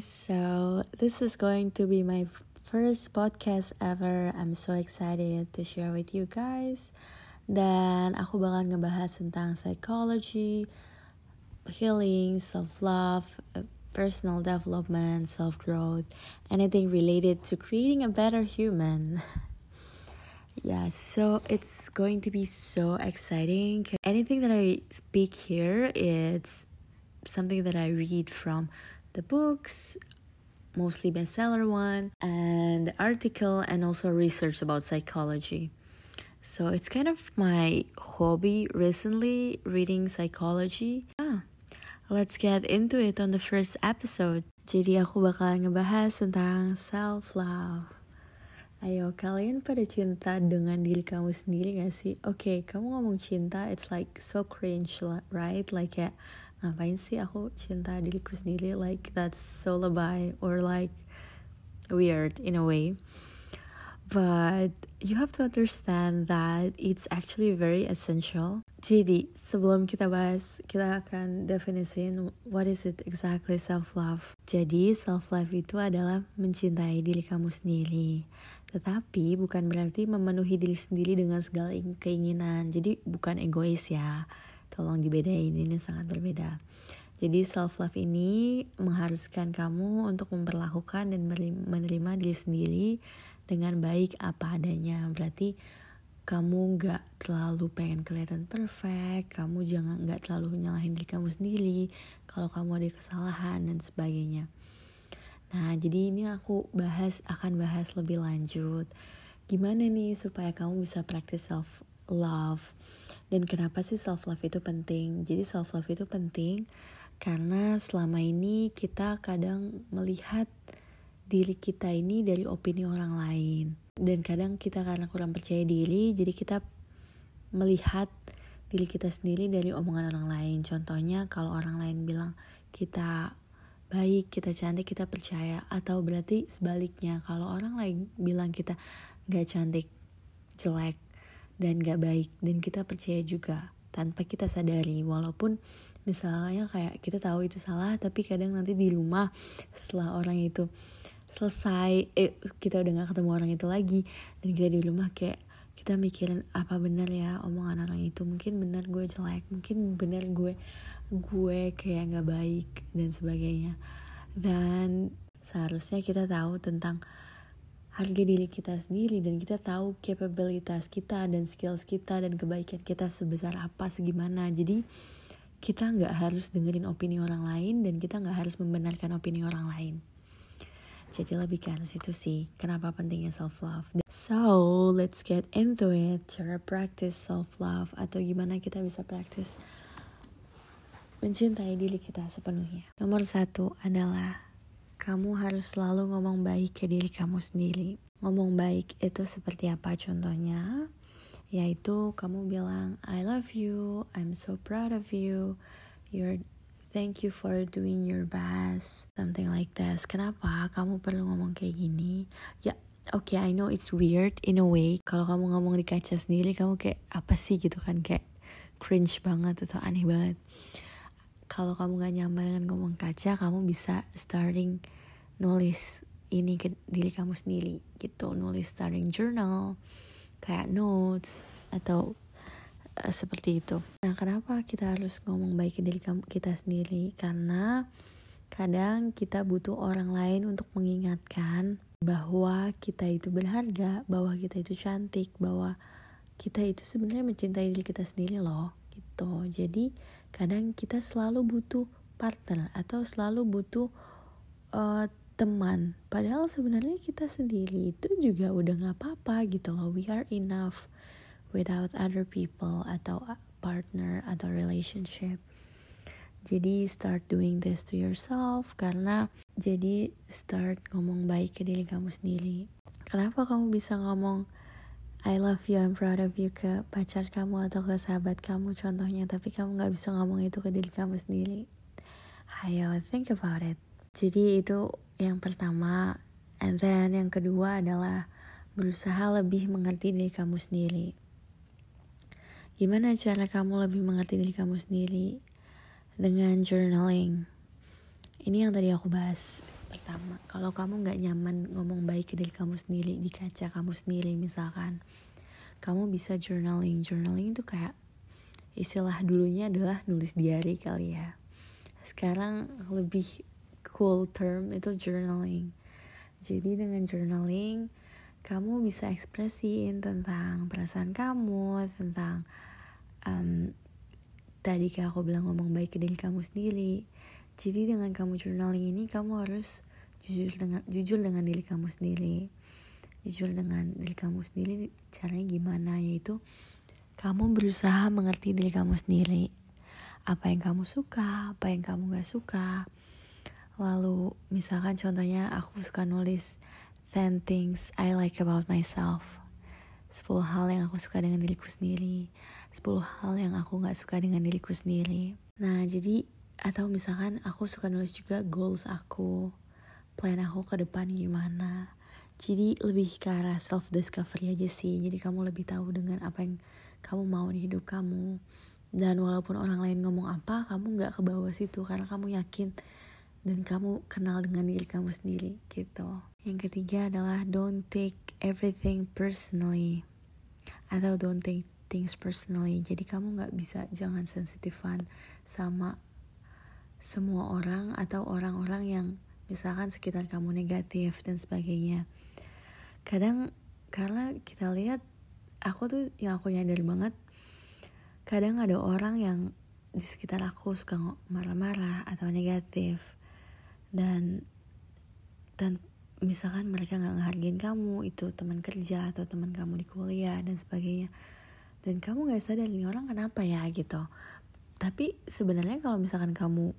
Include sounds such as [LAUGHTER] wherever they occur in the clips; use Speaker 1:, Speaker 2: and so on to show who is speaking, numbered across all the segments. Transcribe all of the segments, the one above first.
Speaker 1: So, this is going to be my first podcast ever. I'm so excited to share with you guys. Dan aku bakal ngebahas tentang psychology, healing, self-love, uh, personal development, self-growth, anything related to creating a better human. [LAUGHS] yeah, so it's going to be so exciting. Anything that I speak here, it's something that I read from the books, mostly bestseller one, and the article, and also research about psychology. So it's kind of my hobby recently, reading psychology. Ah, let's get into it on the first episode. Jadi aku bakal ngebahas tentang self love. Ayo kalian pada cinta dengan diri kamu sendiri gak sih? Oke, okay, kamu ngomong cinta, it's like so cringe, right? Like kayak ngapain sih aku cinta diriku sendiri? Like that's so lebay or like weird in a way. But you have to understand that it's actually very essential. Jadi, sebelum kita bahas, kita akan definisiin what is it exactly self-love. Jadi, self-love itu adalah mencintai diri kamu sendiri. Tetapi bukan berarti memenuhi diri sendiri dengan segala keinginan. Jadi, bukan egois ya. Tolong dibedain, ini sangat berbeda. Jadi self love ini mengharuskan kamu untuk memperlakukan dan menerima diri sendiri dengan baik apa adanya. Berarti kamu gak terlalu pengen kelihatan perfect kamu jangan gak terlalu nyalahin diri kamu sendiri kalau kamu ada kesalahan dan sebagainya. Nah jadi ini aku bahas akan bahas lebih lanjut. Gimana nih supaya kamu bisa praktis self love dan kenapa sih self love itu penting? Jadi self love itu penting karena selama ini kita kadang melihat diri kita ini dari opini orang lain. Dan kadang kita karena kurang percaya diri jadi kita melihat diri kita sendiri dari omongan orang lain. Contohnya kalau orang lain bilang kita baik kita cantik kita percaya. Atau berarti sebaliknya kalau orang lain bilang kita gak cantik jelek dan gak baik. Dan kita percaya juga tanpa kita sadari. Walaupun misalnya kayak kita tahu itu salah tapi kadang nanti di rumah setelah orang itu selesai eh kita udah gak ketemu orang itu lagi dan kita di rumah kayak kita mikirin apa benar ya omongan orang itu? Mungkin benar gue jelek mungkin benar gue gue kayak nggak baik dan sebagainya. Dan seharusnya kita tahu tentang harga diri kita sendiri dan kita tahu kapabilitas kita dan skills kita dan kebaikan kita sebesar apa segimana jadi kita nggak harus dengerin opini orang lain dan kita nggak harus membenarkan opini orang lain jadi lebih ke arah situ sih, kenapa pentingnya self love. So, let's get into it. Cara practice self love atau gimana kita bisa practice mencintai diri kita sepenuhnya. Nomor satu adalah kamu harus selalu ngomong baik ke diri kamu sendiri. Ngomong baik itu seperti apa contohnya? Yaitu kamu bilang I love you, I'm so proud of you, you're thank you for doing your best something like this. Kenapa kamu perlu ngomong kayak gini? Ya oke okay, I know it's weird in a way. Kalau kamu ngomong di kaca sendiri kamu kayak apa sih? gitu kan kayak cringe banget atau aneh banget kalau kamu gak nyaman dengan ngomong kaca kamu bisa starting nulis ini ke diri kamu sendiri gitu nulis starting journal kayak notes atau uh, seperti itu. Nah, kenapa kita harus ngomong baik ke diri kita sendiri? Karena kadang kita butuh orang lain untuk mengingatkan bahwa kita itu berharga, bahwa kita itu cantik, bahwa kita itu sebenarnya mencintai diri kita sendiri loh, gitu. Jadi kadang kita selalu butuh partner atau selalu butuh uh, teman. Padahal sebenarnya kita sendiri itu juga udah nggak apa-apa gitu loh. We are enough without other people atau partner atau relationship. Jadi start doing this to yourself karena jadi start ngomong baik ke diri kamu sendiri. Kenapa kamu bisa ngomong I love you, I'm proud of you ke pacar kamu atau ke sahabat kamu contohnya tapi kamu gak bisa ngomong itu ke diri kamu sendiri. Ayo think about it. Jadi itu yang pertama and then yang kedua adalah berusaha lebih mengerti diri kamu sendiri. Gimana cara kamu lebih mengerti diri kamu sendiri? Dengan journaling. Ini yang tadi aku bahas pertama kalau kamu nggak nyaman ngomong baik ke diri kamu sendiri di kaca kamu sendiri misalkan. Kamu bisa journaling. Journaling itu kayak istilah dulunya adalah nulis diary kali ya. Sekarang lebih cool term itu journaling. Jadi dengan journaling kamu bisa ekspresiin tentang perasaan kamu tentang um, tadi kayak aku bilang ngomong baik ke diri kamu sendiri. Jadi dengan kamu journaling ini kamu harus jujur dengan jujur dengan diri kamu sendiri. Jujur dengan diri kamu sendiri caranya gimana? Yaitu kamu berusaha mengerti diri kamu sendiri. Apa yang kamu suka apa yang kamu gak suka. Lalu misalkan contohnya aku suka nulis 10 things I like about myself. 10 hal yang aku suka dengan diriku sendiri. 10 hal yang aku gak suka dengan diriku sendiri. Nah jadi atau misalkan aku suka nulis juga goals aku plan aku ke depan gimana. Jadi lebih ke arah self discovery aja sih. Jadi kamu lebih tahu dengan apa yang kamu mau di hidup kamu. Dan walaupun orang lain ngomong apa kamu nggak ke bawah situ karena kamu yakin dan kamu kenal dengan diri kamu sendiri gitu. Yang ketiga adalah don't take everything personally atau don't take things personally. Jadi kamu nggak bisa jangan sensitifan sama semua orang atau orang-orang yang misalkan sekitar kamu negatif dan sebagainya. Kadang karena kita lihat aku tuh yang aku nyadar banget kadang ada orang yang di sekitar aku suka marah-marah atau negatif. Dan dan misalkan mereka nggak ngehargain kamu itu teman kerja atau teman kamu di kuliah dan sebagainya. Dan kamu nggak sadar ini orang kenapa ya gitu. Tapi sebenarnya kalau misalkan kamu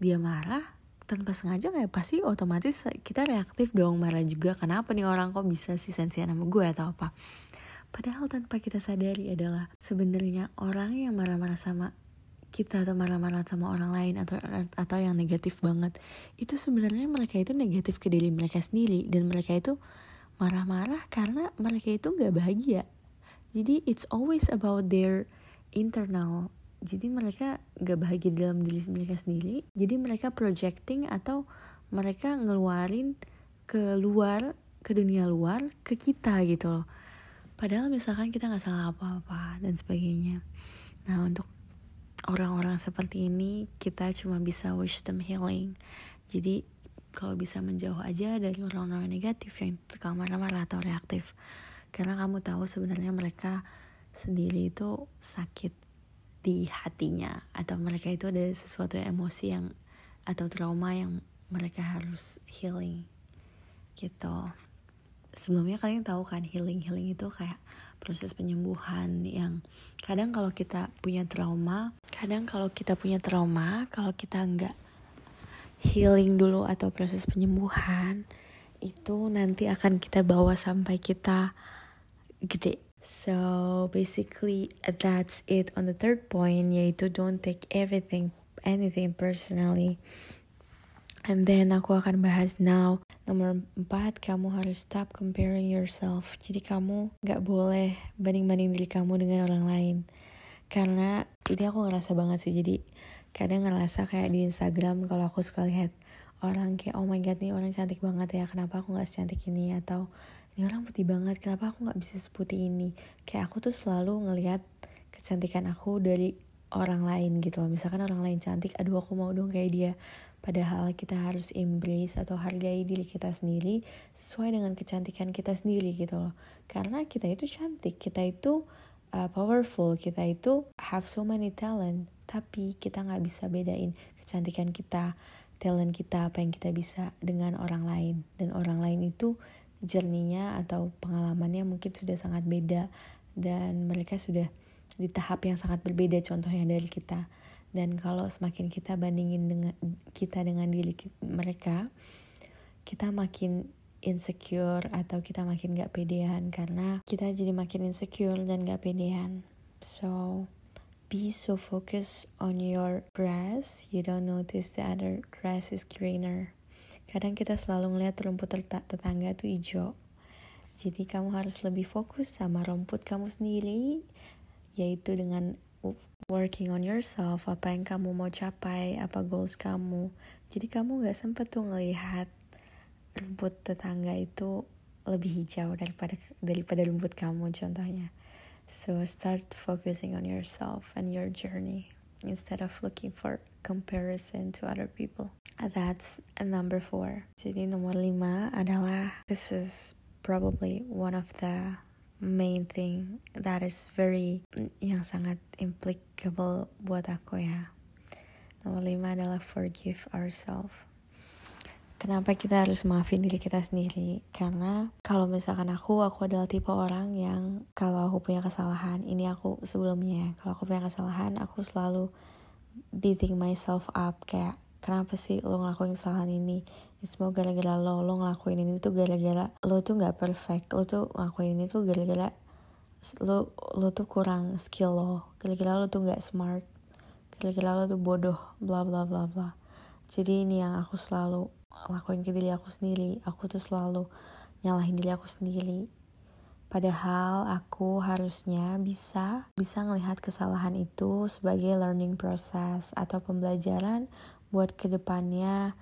Speaker 1: dia marah tanpa sengaja kayak pasti otomatis kita reaktif dong marah juga. Kenapa nih orang kok bisa sih sensian sama gue atau apa? Padahal tanpa kita sadari adalah sebenarnya orang yang marah-marah sama kita atau marah-marah sama orang lain atau atau yang negatif banget itu sebenarnya mereka itu negatif ke diri mereka sendiri. Dan mereka itu marah-marah karena mereka itu nggak bahagia. Jadi it's always about their internal jadi mereka gak bahagia dalam diri mereka sendiri. Jadi mereka projecting atau mereka ngeluarin ke luar ke dunia luar ke kita gitu loh. Padahal misalkan kita nggak salah apa-apa dan sebagainya. Nah untuk orang-orang seperti ini kita cuma bisa wish them healing. Jadi kalau bisa menjauh aja dari orang-orang negatif yang suka marah-marah atau reaktif. Karena kamu tahu sebenarnya mereka sendiri itu sakit di hatinya. Atau mereka itu ada sesuatu emosi yang atau trauma yang mereka harus healing. Gitu. Sebelumnya kalian tahu kan healing healing itu kayak proses penyembuhan yang kadang kalau kita punya trauma kadang kalau kita punya trauma kalau kita nggak healing dulu atau proses penyembuhan itu nanti akan kita bawa sampai kita gede So basically that's it on the third point yaitu don't take everything anything personally. And then aku akan bahas now. Nomor empat, kamu harus stop comparing yourself. Jadi kamu gak boleh banding-banding diri kamu dengan orang lain. Karena ini aku ngerasa banget sih. Jadi kadang ngerasa kayak di Instagram kalau aku suka lihat orang kayak oh my god nih orang cantik banget ya kenapa aku gak secantik ini atau ini orang putih banget kenapa aku nggak bisa seputih ini? Kayak aku tuh selalu ngelihat kecantikan aku dari orang lain gitu loh. Misalkan orang lain cantik aduh aku mau dong kayak dia. Padahal kita harus embrace atau hargai diri kita sendiri sesuai dengan kecantikan kita sendiri gitu loh. Karena kita itu cantik kita itu uh, powerful kita itu have so many talent tapi kita nggak bisa bedain kecantikan kita talent kita apa yang kita bisa dengan orang lain. Dan orang lain itu jerninya atau pengalamannya mungkin sudah sangat beda dan mereka sudah di tahap yang sangat berbeda contohnya dari kita. Dan kalau semakin kita bandingin dengan kita dengan diri mereka kita makin insecure atau kita makin gak pedean karena kita jadi makin insecure dan gak pedean. So be so focused on your grass. You don't notice the other grass is greener Kadang kita selalu ngeliat rumput tetangga tuh hijau. Jadi kamu harus lebih fokus sama rumput kamu sendiri, yaitu dengan working on yourself, apa yang kamu mau capai, apa goals kamu. Jadi kamu gak sempet tuh ngelihat rumput tetangga itu lebih hijau daripada daripada rumput kamu contohnya. So start focusing on yourself and your journey instead of looking for comparison to other people. That's number four. Jadi nomor lima adalah this is probably one of the main thing that is very yang sangat implicable buat aku ya. Nomor lima adalah forgive ourselves Kenapa kita harus maafin diri kita sendiri? Karena kalau misalkan aku, aku adalah tipe orang yang kalau aku punya kesalahan, ini aku sebelumnya, kalau aku punya kesalahan, aku selalu beating myself up kayak kenapa sih lo ngelakuin kesalahan ini? Ini semua gara-gara lo, lo ngelakuin ini tuh gara-gara lo tuh nggak perfect, lo tuh ngelakuin ini tuh gara-gara lo lo tuh kurang skill lo, gara-gara lo tuh nggak smart, gara-gara lo tuh bodoh, bla bla bla bla. Jadi ini yang aku selalu lakuin ke diri aku sendiri. Aku tuh selalu nyalahin diri aku sendiri. Padahal aku harusnya bisa bisa ngelihat kesalahan itu sebagai learning process atau pembelajaran buat ke depannya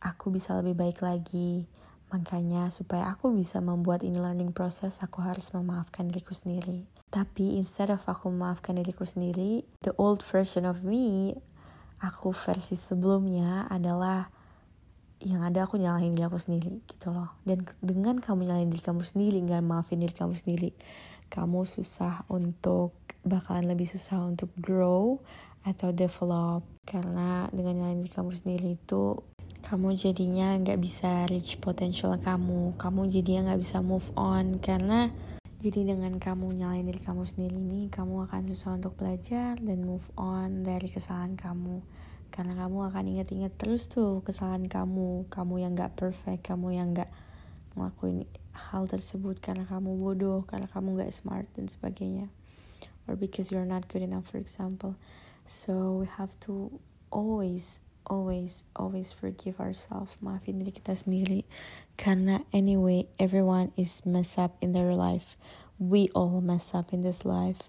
Speaker 1: aku bisa lebih baik lagi. Makanya supaya aku bisa membuat ini learning process aku harus memaafkan diriku sendiri. Tapi instead of aku memaafkan diriku sendiri the old version of me aku versi sebelumnya adalah yang ada aku nyalahin diri aku sendiri gitu loh. Dan dengan kamu nyalahin diri kamu sendiri nggak maafin diri kamu sendiri kamu susah untuk bakalan lebih susah untuk grow atau develop. Karena dengan nyalahin diri kamu sendiri itu kamu jadinya nggak bisa reach potential kamu. Kamu jadinya nggak bisa move on. Karena jadi dengan kamu nyalain diri kamu sendiri ini kamu akan susah untuk belajar dan move on dari kesalahan kamu karena kamu akan ingat-ingat terus tuh kesalahan kamu. Kamu yang gak perfect kamu yang gak ngelakuin hal tersebut karena kamu bodoh karena kamu gak smart dan sebagainya. Or because you're not good enough for example. So we have to always always always forgive ourselves. Maafin diri kita sendiri. Karena anyway everyone is mess up in their life. We all mess up in this life.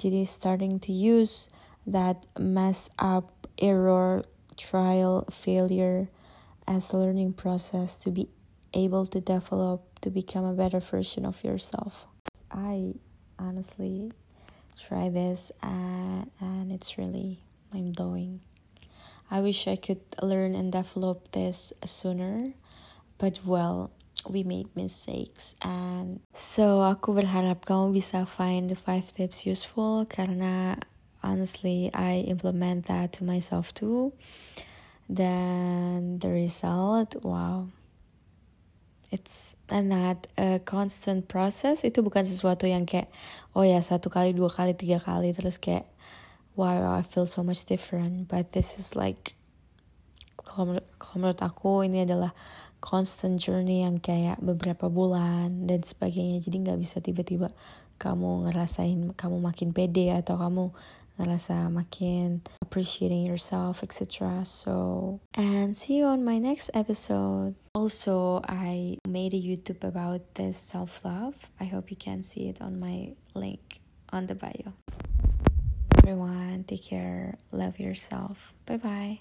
Speaker 1: Jadi starting to use that mess up error, trial, failure as a learning process to be able to develop to become a better version of yourself. I honestly try this and, and it's really mind blowing. I wish I could learn and develop this sooner, but well, we made mistakes and so aku berharap kamu bisa find the five tips useful karena honestly i implement that to myself too. Then the result wow. It's not a constant process. Itu bukan sesuatu yang kayak oh ya satu kali dua kali tiga kali terus kayak wow I feel so much different. But this is like kalau menurut aku ini adalah constant journey yang kayak beberapa bulan dan sebagainya. Jadi nggak bisa tiba-tiba kamu ngerasain kamu makin pede atau kamu ngerasa um, makin appreciating yourself, etc. So, and see you on my next episode. Also, I made a YouTube about this self love. I hope you can see it on my link on the bio. Everyone, take care, love yourself. Bye bye.